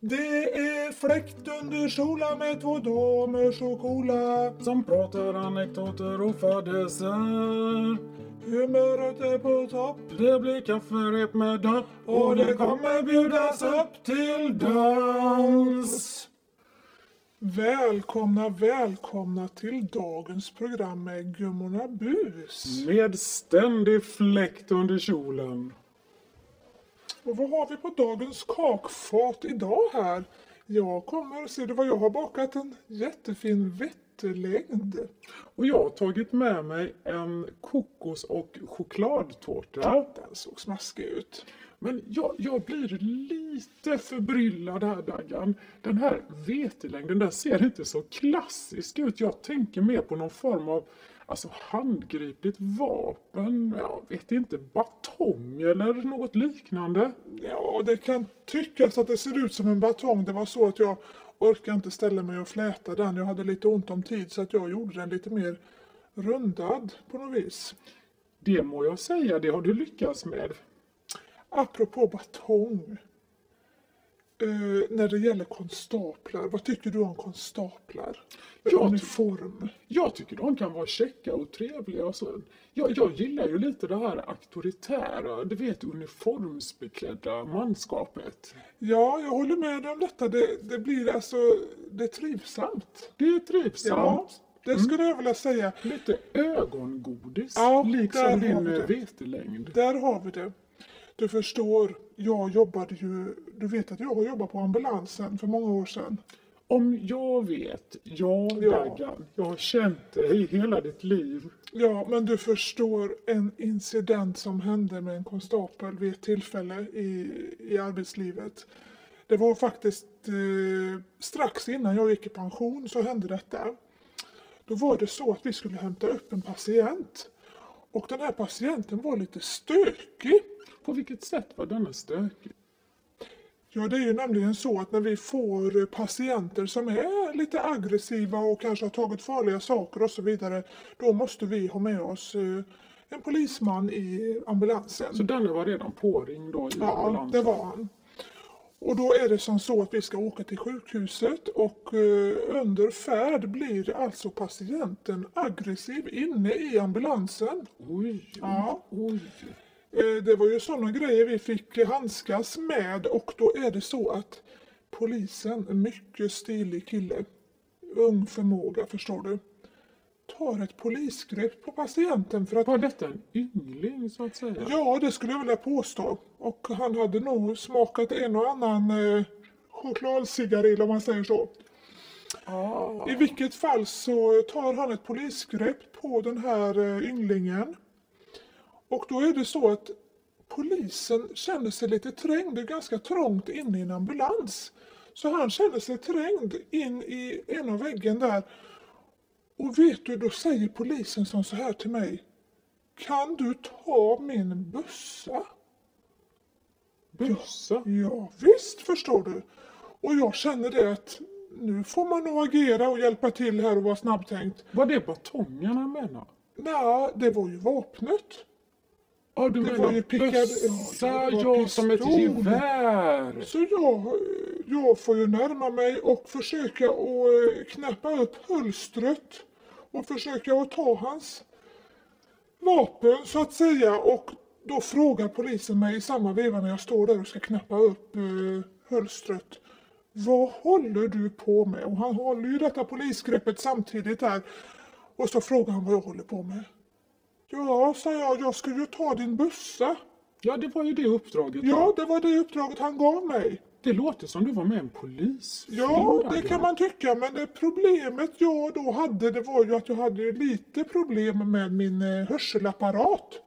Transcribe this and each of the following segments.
Det är fläkt under kjolar med två damer så coola Som pratar anekdoter och fadäser Humöret är på topp Det blir kafferep med dörr. och det kommer bjudas upp till dans. Välkomna, välkomna till dagens program med Gummorna Bus. Med ständig fläkt under kjolen och vad har vi på dagens kakfat idag här? Jag kommer, ser du vad jag har bakat? En jättefin vetelängd. Och jag har tagit med mig en kokos och chokladtårta Den såg smaskig ut. Men jag, jag blir lite förbryllad här Daggan. Den här vetelängden den ser inte så klassisk ut. Jag tänker mer på någon form av alltså, handgripligt vapen. Jag vet inte, batong eller något liknande. Ja, det kan tyckas att det ser ut som en batong. Det var så att jag orkade inte ställa mig och fläta den. Jag hade lite ont om tid så att jag gjorde den lite mer rundad på något vis. Det må jag säga, det har du lyckats med. Apropå batong. Eh, när det gäller konstaplar, vad tycker du om konstaplar? Jag uniform. Jag tycker de kan vara käcka och trevliga och så. Jag, jag gillar ju lite det här auktoritära, du vet uniformsbeklädda manskapet. Ja, jag håller med dig om detta. Det, det blir alltså, det är trivsamt. Det är trivsamt. Ja, det skulle jag vilja säga. Lite ögongodis, Ja, liksom din vetelängd. Där har vi det. Du förstår, jag jobbade ju, du vet att jag har jobbat på ambulansen för många år sedan. Om jag vet, ja. Daggan, jag har känt dig hela ditt liv. Ja, men du förstår en incident som hände med en konstapel vid ett tillfälle i, i arbetslivet. Det var faktiskt eh, strax innan jag gick i pension så hände detta. Då var det så att vi skulle hämta upp en patient. Och den här patienten var lite stökig. På vilket sätt var denna stökig? Ja, det är ju nämligen så att när vi får eh, patienter som är lite aggressiva och kanske har tagit farliga saker och så vidare, då måste vi ha med oss eh, en polisman i ambulansen. Så denna var redan påringd då i Ja, ambulansen? det var han. Och då är det som så att vi ska åka till sjukhuset och eh, under färd blir alltså patienten aggressiv inne i ambulansen. Oj, Ja. oj. Eh, Det var ju sådana grejer vi fick handskas med och då är det så att polisen, en mycket stilig kille, ung förmåga förstår du, tar ett polisgrepp på patienten för att Var detta en yngling så att säga? Ja, det skulle jag vilja påstå. Och han hade nog smakat en och annan eh, chokladcigarill om man säger så. Ah. I vilket fall så tar han ett polisgrepp på den här eh, ynglingen. Och då är det så att polisen känner sig lite trängd. Det är ganska trångt inne i en ambulans. Så han känner sig trängd in i ena väggen där. Och vet du, då säger polisen som så här till mig. Kan du ta min bössa? Bössa? Ja, visst förstår du. Och jag känner det att nu får man nog agera och hjälpa till här och vara snabbtänkt. Var det batongerna menar? Nej, det var ju vapnet. Ja, du Det var menar ju pickad- bössa, ja, ja, som ett gevär. Så jag, jag får ju närma mig och försöka att knäppa upp hölstret och försöka att ta hans vapen så att säga. Och då frågar polisen mig i samma veva när jag står där och ska knäppa upp eh, hölstret. Vad håller du på med? Och han håller ju detta polisgreppet samtidigt där. Och så frågar han vad jag håller på med. Ja, sa jag, jag ska ju ta din bössa. Ja, det var ju det uppdraget. Ja, det var det uppdraget han gav mig. Det låter som du var med en polisfilm. Ja, det kan man tycka, men det problemet jag då hade, det var ju att jag hade lite problem med min eh, hörselapparat.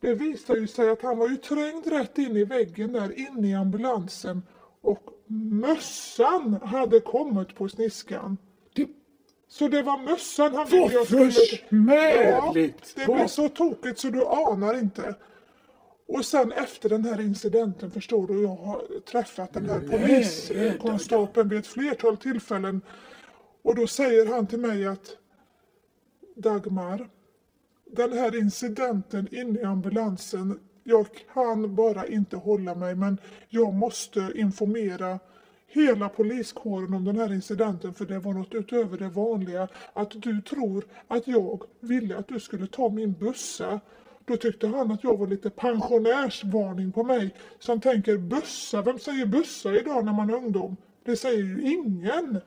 Det visade ju sig att han var ju trängd rätt in i väggen där inne i ambulansen och mössan hade kommit på sniskan. Det Så det var mössan han ville jag skulle... försmädligt! Ja, det blev så tokigt så du anar inte. Och sen efter den här incidenten förstår du, jag har träffat den här poliskonstapeln vid ett flertal tillfällen. Och då säger han till mig att Dagmar, den här incidenten inne i ambulansen, Jag kan bara inte hålla mig men jag måste informera hela poliskåren om den här incidenten för det var något utöver det vanliga. Att du tror att jag ville att du skulle ta min bussa. Då tyckte han att jag var lite pensionärsvarning på mig som tänker bussa, vem säger bussa idag när man är ungdom? Det säger ju ingen.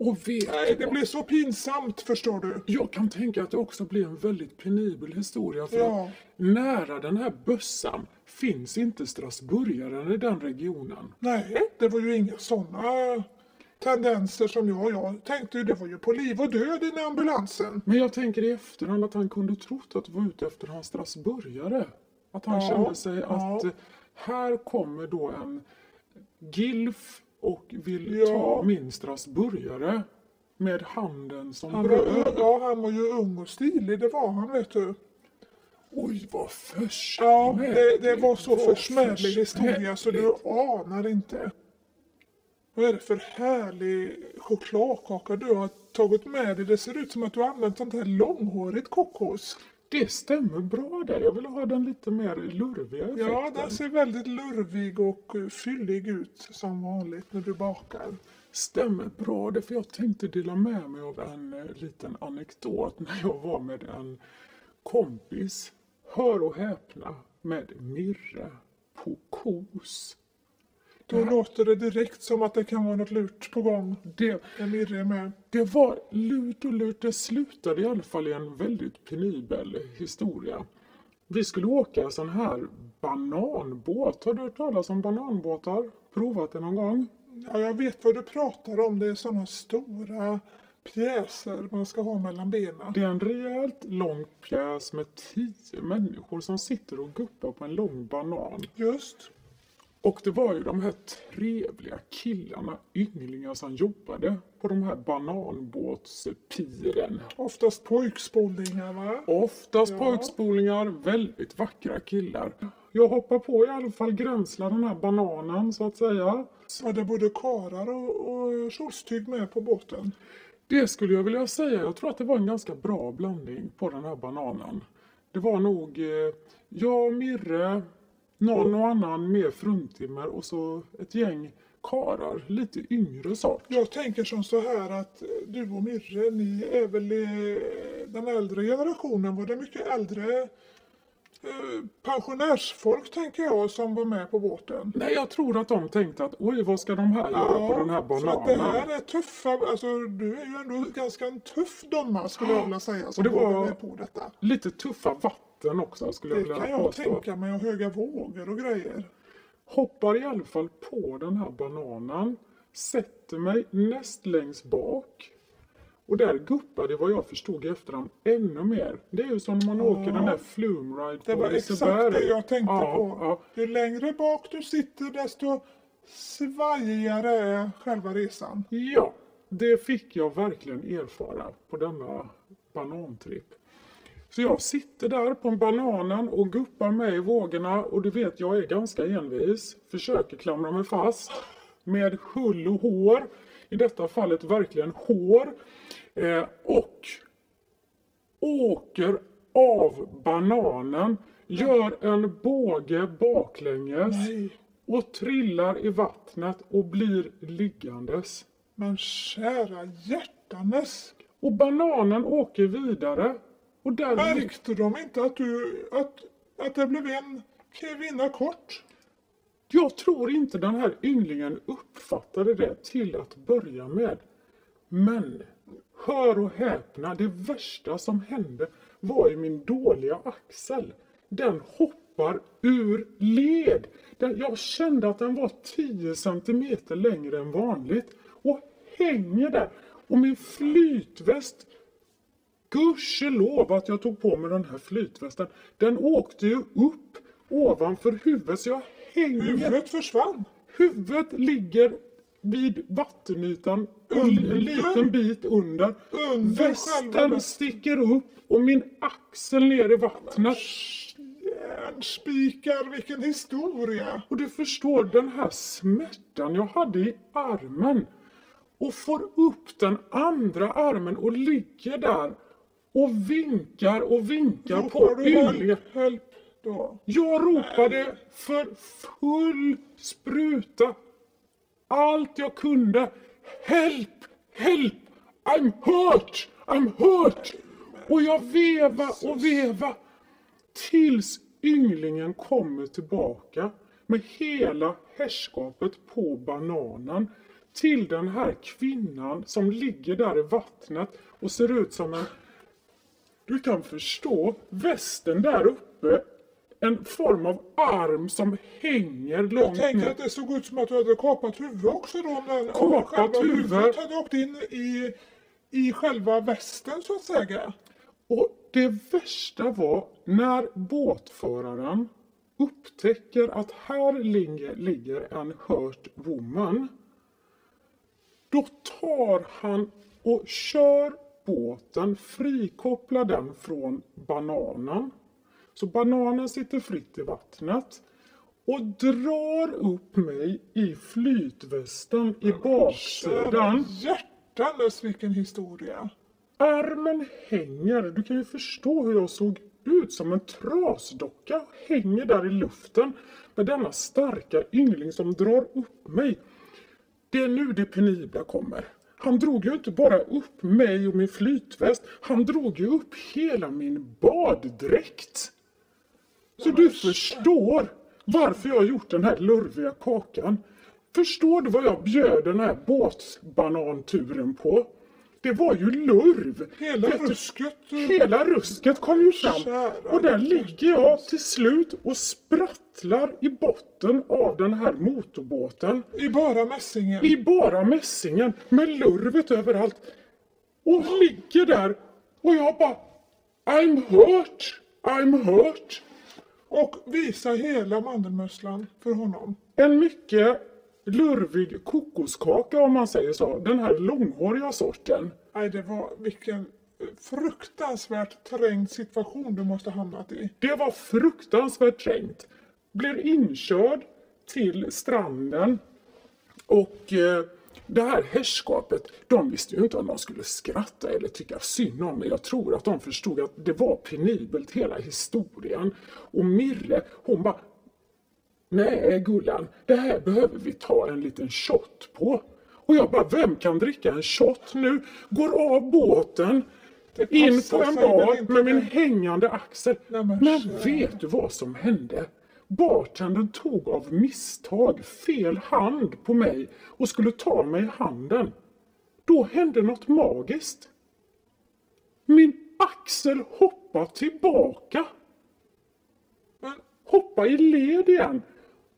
Och vet Nej, det blir så pinsamt förstår du. Jag kan tänka att det också blir en väldigt penibel historia för Ja. nära den här bössan finns inte strasburgaren i den regionen. Nej, det var ju inga sådana tendenser som jag. Jag tänkte ju det var ju på liv och död i ambulansen. Men jag tänker i efterhand att han kunde trott att det var ute efter hans strasburgare. Att han Ja, kände sig ja. att här kommer då en gilf och vill Ja. ta min strasburgare med handen som Han bröd. ja, han var ju ung och stilig, det var han vet du. Oj, vad försmädligt. Ja, det, det var så försmädlig historia så du anar inte. Vad är det för härlig chokladkaka du har tagit med dig? Det ser ut som att du har använt sånt här långhårigt kokos. Det stämmer bra där. Jag vill ha den lite mer lurviga effekten. Ja, den ser väldigt lurvig och fyllig ut som vanligt när du bakar. stämmer bra det för jag tänkte dela med mig av en eh, liten anekdot när jag var med en kompis. Hör och häpna med Mirre på Kos. Då låter det direkt som att det kan vara något lurt på gång. Det, När Mirre med. det var lurt och lurt. Det slutade i alla fall i en väldigt penibel historia. Vi skulle åka en sån här bananbåt. Har du hört talas om bananbåtar? Provat det någon gång? Ja, jag vet vad du pratar om. Det är sådana stora pjäser man ska ha mellan benen. Det är en rejält lång pjäs med tio människor som sitter och guppar på en lång banan. Just. Och det var ju de här trevliga killarna, ynglingar som jobbade på de här bananbåtspiren. Oftast pojkspolingar va? Oftast Ja. pojkspolingar, väldigt vackra killar. Jag hoppar på i alla fall gränslar den här bananen så att säga. Var det både karar och, och kjolstyg med på båten? Det skulle jag vilja säga. Jag tror att det var en ganska bra blandning på den här bananen. Det var nog eh, jag, Mirre, någon och annan mer fruntimmer och så ett gäng karar, lite yngre sort. Jag tänker som så här att du och Mirre, ni är väl eh, den äldre generationen. Var det mycket äldre eh, pensionärsfolk tänker jag som var med på båten? Nej, jag tror att de tänkte att oj, vad ska de här göra på den här för att det bananen? här är tuffa, alltså du är ju ändå ganska en tuff domare skulle jag vilja säga som Och det var- med på detta. Lite tuffa vatten också skulle jag Det kan vilja jag påstå. tänka mig och höga vågor och grejer. Hoppar i alla fall på den här bananen, sätter mig näst längst bak. Och där guppade vad jag förstod i efterhand ännu mer. Det är ju som när man åker den där flume ride Det var exakt det jag tänkte ja, på. Ja. Ju längre bak du sitter desto svajigare är själva resan. ja, det fick jag verkligen erfara på denna banantripp. Så jag sitter där på bananen och guppar med i vågorna och du vet jag är ganska envis. Försöker klamra mig fast med hull och hår. I detta fallet verkligen hår. Eh, och åker av bananen, gör en båge baklänges Nej. och trillar i vattnet och blir liggandes. Men kära hjärtanes. Och bananen åker vidare. Och där Märkte de inte att du, att, att det blev en kvinna kort? Jag tror inte den här ynglingen uppfattade det till att börja med. Men, hör och häpna, det värsta som hände var ju min dåliga axel. Den hoppar ur led. Den, jag kände att den var 10 centimeter längre än vanligt och hänger där. Och min flytväst Gudskelov att jag tog på mig den här flytvästen. Den åkte ju upp ovanför huvudet så jag hänger. Huvudet försvann. Huvudet ligger vid vattenytan en Under? liten bit under. Under själva Västen västen. sticker upp och min axel ner i vattnet. Järnspikar, vilken historia. Och du förstår den här smärtan jag hade i armen. Och får upp den andra armen och ligger där och vinkar och vinkar på Ropar då? Jag ropade för full spruta. Allt jag kunde. Help! Help! I'm hurt! I'm hurt! Och jag veva och veva tills ynglingen kommer tillbaka med hela herrskapet på bananen till den här kvinnan som ligger där i vattnet och ser ut som en... Du kan förstå, västen där uppe, en form av arm som hänger Jag långt tänker ner. att det såg ut som att du hade kapat huvudet också då. Om Kapat huvud? huvudet hade åkt in i, i själva västen så att säga. Och det värsta var när båtföraren upptäcker att här ligger, ligger en hurt woman. Då tar han och kör båten, frikopplar den från bananen. Så bananen sitter fritt i vattnet och drar upp mig i flytvästen i baksidan. Hjärtanes vilken historia. Armen hänger. Du kan ju förstå hur jag såg ut som en trasdocka. Hänger där i luften med denna starka yngling som drar upp mig. Det är nu det penibla kommer. Han drog ju inte bara upp mig och min flytväst. Han drog ju upp hela min baddräkt. Så du förstår varför jag har gjort den här lurviga kakan. Förstår du vad jag bjöd den här båtbananturen på? Det var ju lurv. Hela du, rusket. Hela rusket kom ju fram. Kära Och där ligger jag till slut och sprattlar i botten av den här motorbåten. I bara mässingen. I bara mässingen med lurvet överallt. Och ligger där och jag bara I'm hurt, I'm hurt. Och visa hela mandelmusslan för honom. En mycket lurvig kokoskaka om man säger så. Den här långhåriga sorten. Nej, det var vilken fruktansvärt trängd situation du måste hamnat i. Det var fruktansvärt trängt. Blir inkörd till stranden och eh, det här herrskapet, de visste ju inte om de skulle skratta eller tycka synd om mig. Jag tror att de förstod att det var penibelt hela historien. Och Mirre, hon bara Nej, Gullan, det här behöver vi ta en liten shot på. Och jag bara, vem kan dricka en shot nu? Går av båten, in på en bar med min hängande axel. Nej, men Men vet du vad som hände? Bartendern tog av misstag fel hand på mig och skulle ta mig i handen. Då hände något magiskt. Min axel hoppade tillbaka. Hoppa i led igen.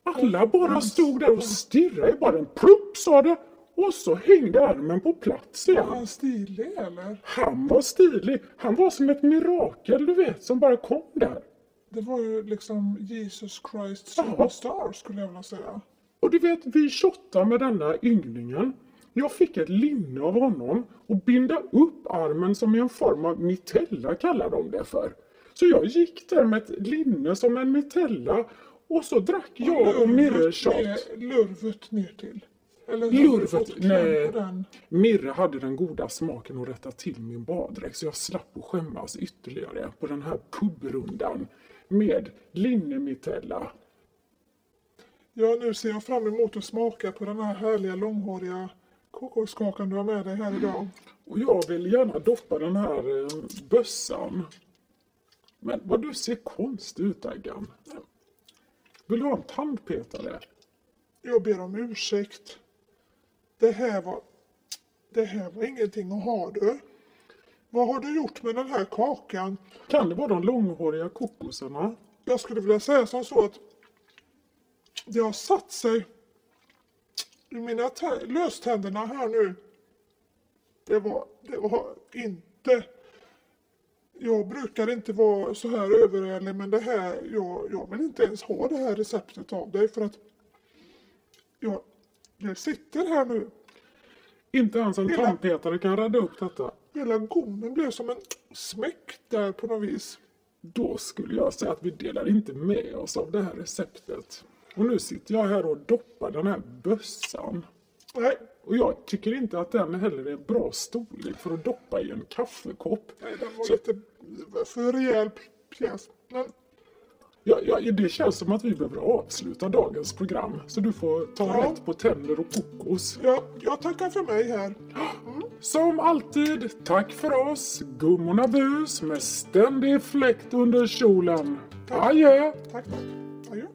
Alla bara stod där och stirrade i baren. Plupp sa det. Och så hängde armen på plats var igen. han stilig eller? Han var stilig. Han var som ett mirakel du vet som bara kom där. Det var ju liksom Jesus Christ Superstar skulle jag vilja säga. Och du vet, vi shottade med denna ynglingen. Jag fick ett linne av honom och binda upp armen som i en form av mitella kallar de det för. Så jag gick där med ett linne som en mitella och så drack jag och Mirre shot. Lurvet ner till. Eller Lurvet? Nej. Mirre hade den goda smaken att rätta till min baddräkt så jag slapp att skämmas ytterligare på den här pubrundan med linnemitella. Ja, nu ser jag fram emot att smaka på den här härliga långhåriga kokoskakan du har med dig här idag. Och jag vill gärna doppa den här eh, bössan. Men vad du ser konstig ut Aggan. Vill du ha en tandpetare? Jag ber om ursäkt. Det här var... Det här var ingenting att ha du. Vad har du gjort med den här kakan? Kan det vara de långhåriga kokosarna? Jag skulle vilja säga som så att det har satt sig i mina tä- löständerna här nu. Det var, det var inte... Jag brukar inte vara så här överärlig men det här, jag, jag vill inte ens ha det här receptet av dig för att jag, det sitter här nu. Inte ens en Hela- tandpetare kan rädda upp detta. Hela gommen blev som en smäck där på något vis. Då skulle jag säga att vi delar inte med oss av det här receptet. Och nu sitter jag här och doppar den här bössan. Nej, Och jag tycker inte att den heller är bra storlek för att doppa i en kaffekopp. nej den var Så- lite för rejäl pjäs. Men Ja, ja, det känns som att vi behöver avsluta dagens program. Så du får ta Ja. rätt på tänder och kokos. Ja, jag tackar för mig här. Som alltid, tack för oss, gummorna bus med ständig fläkt under kjolen. Adjö! Tack, tack. Adjö.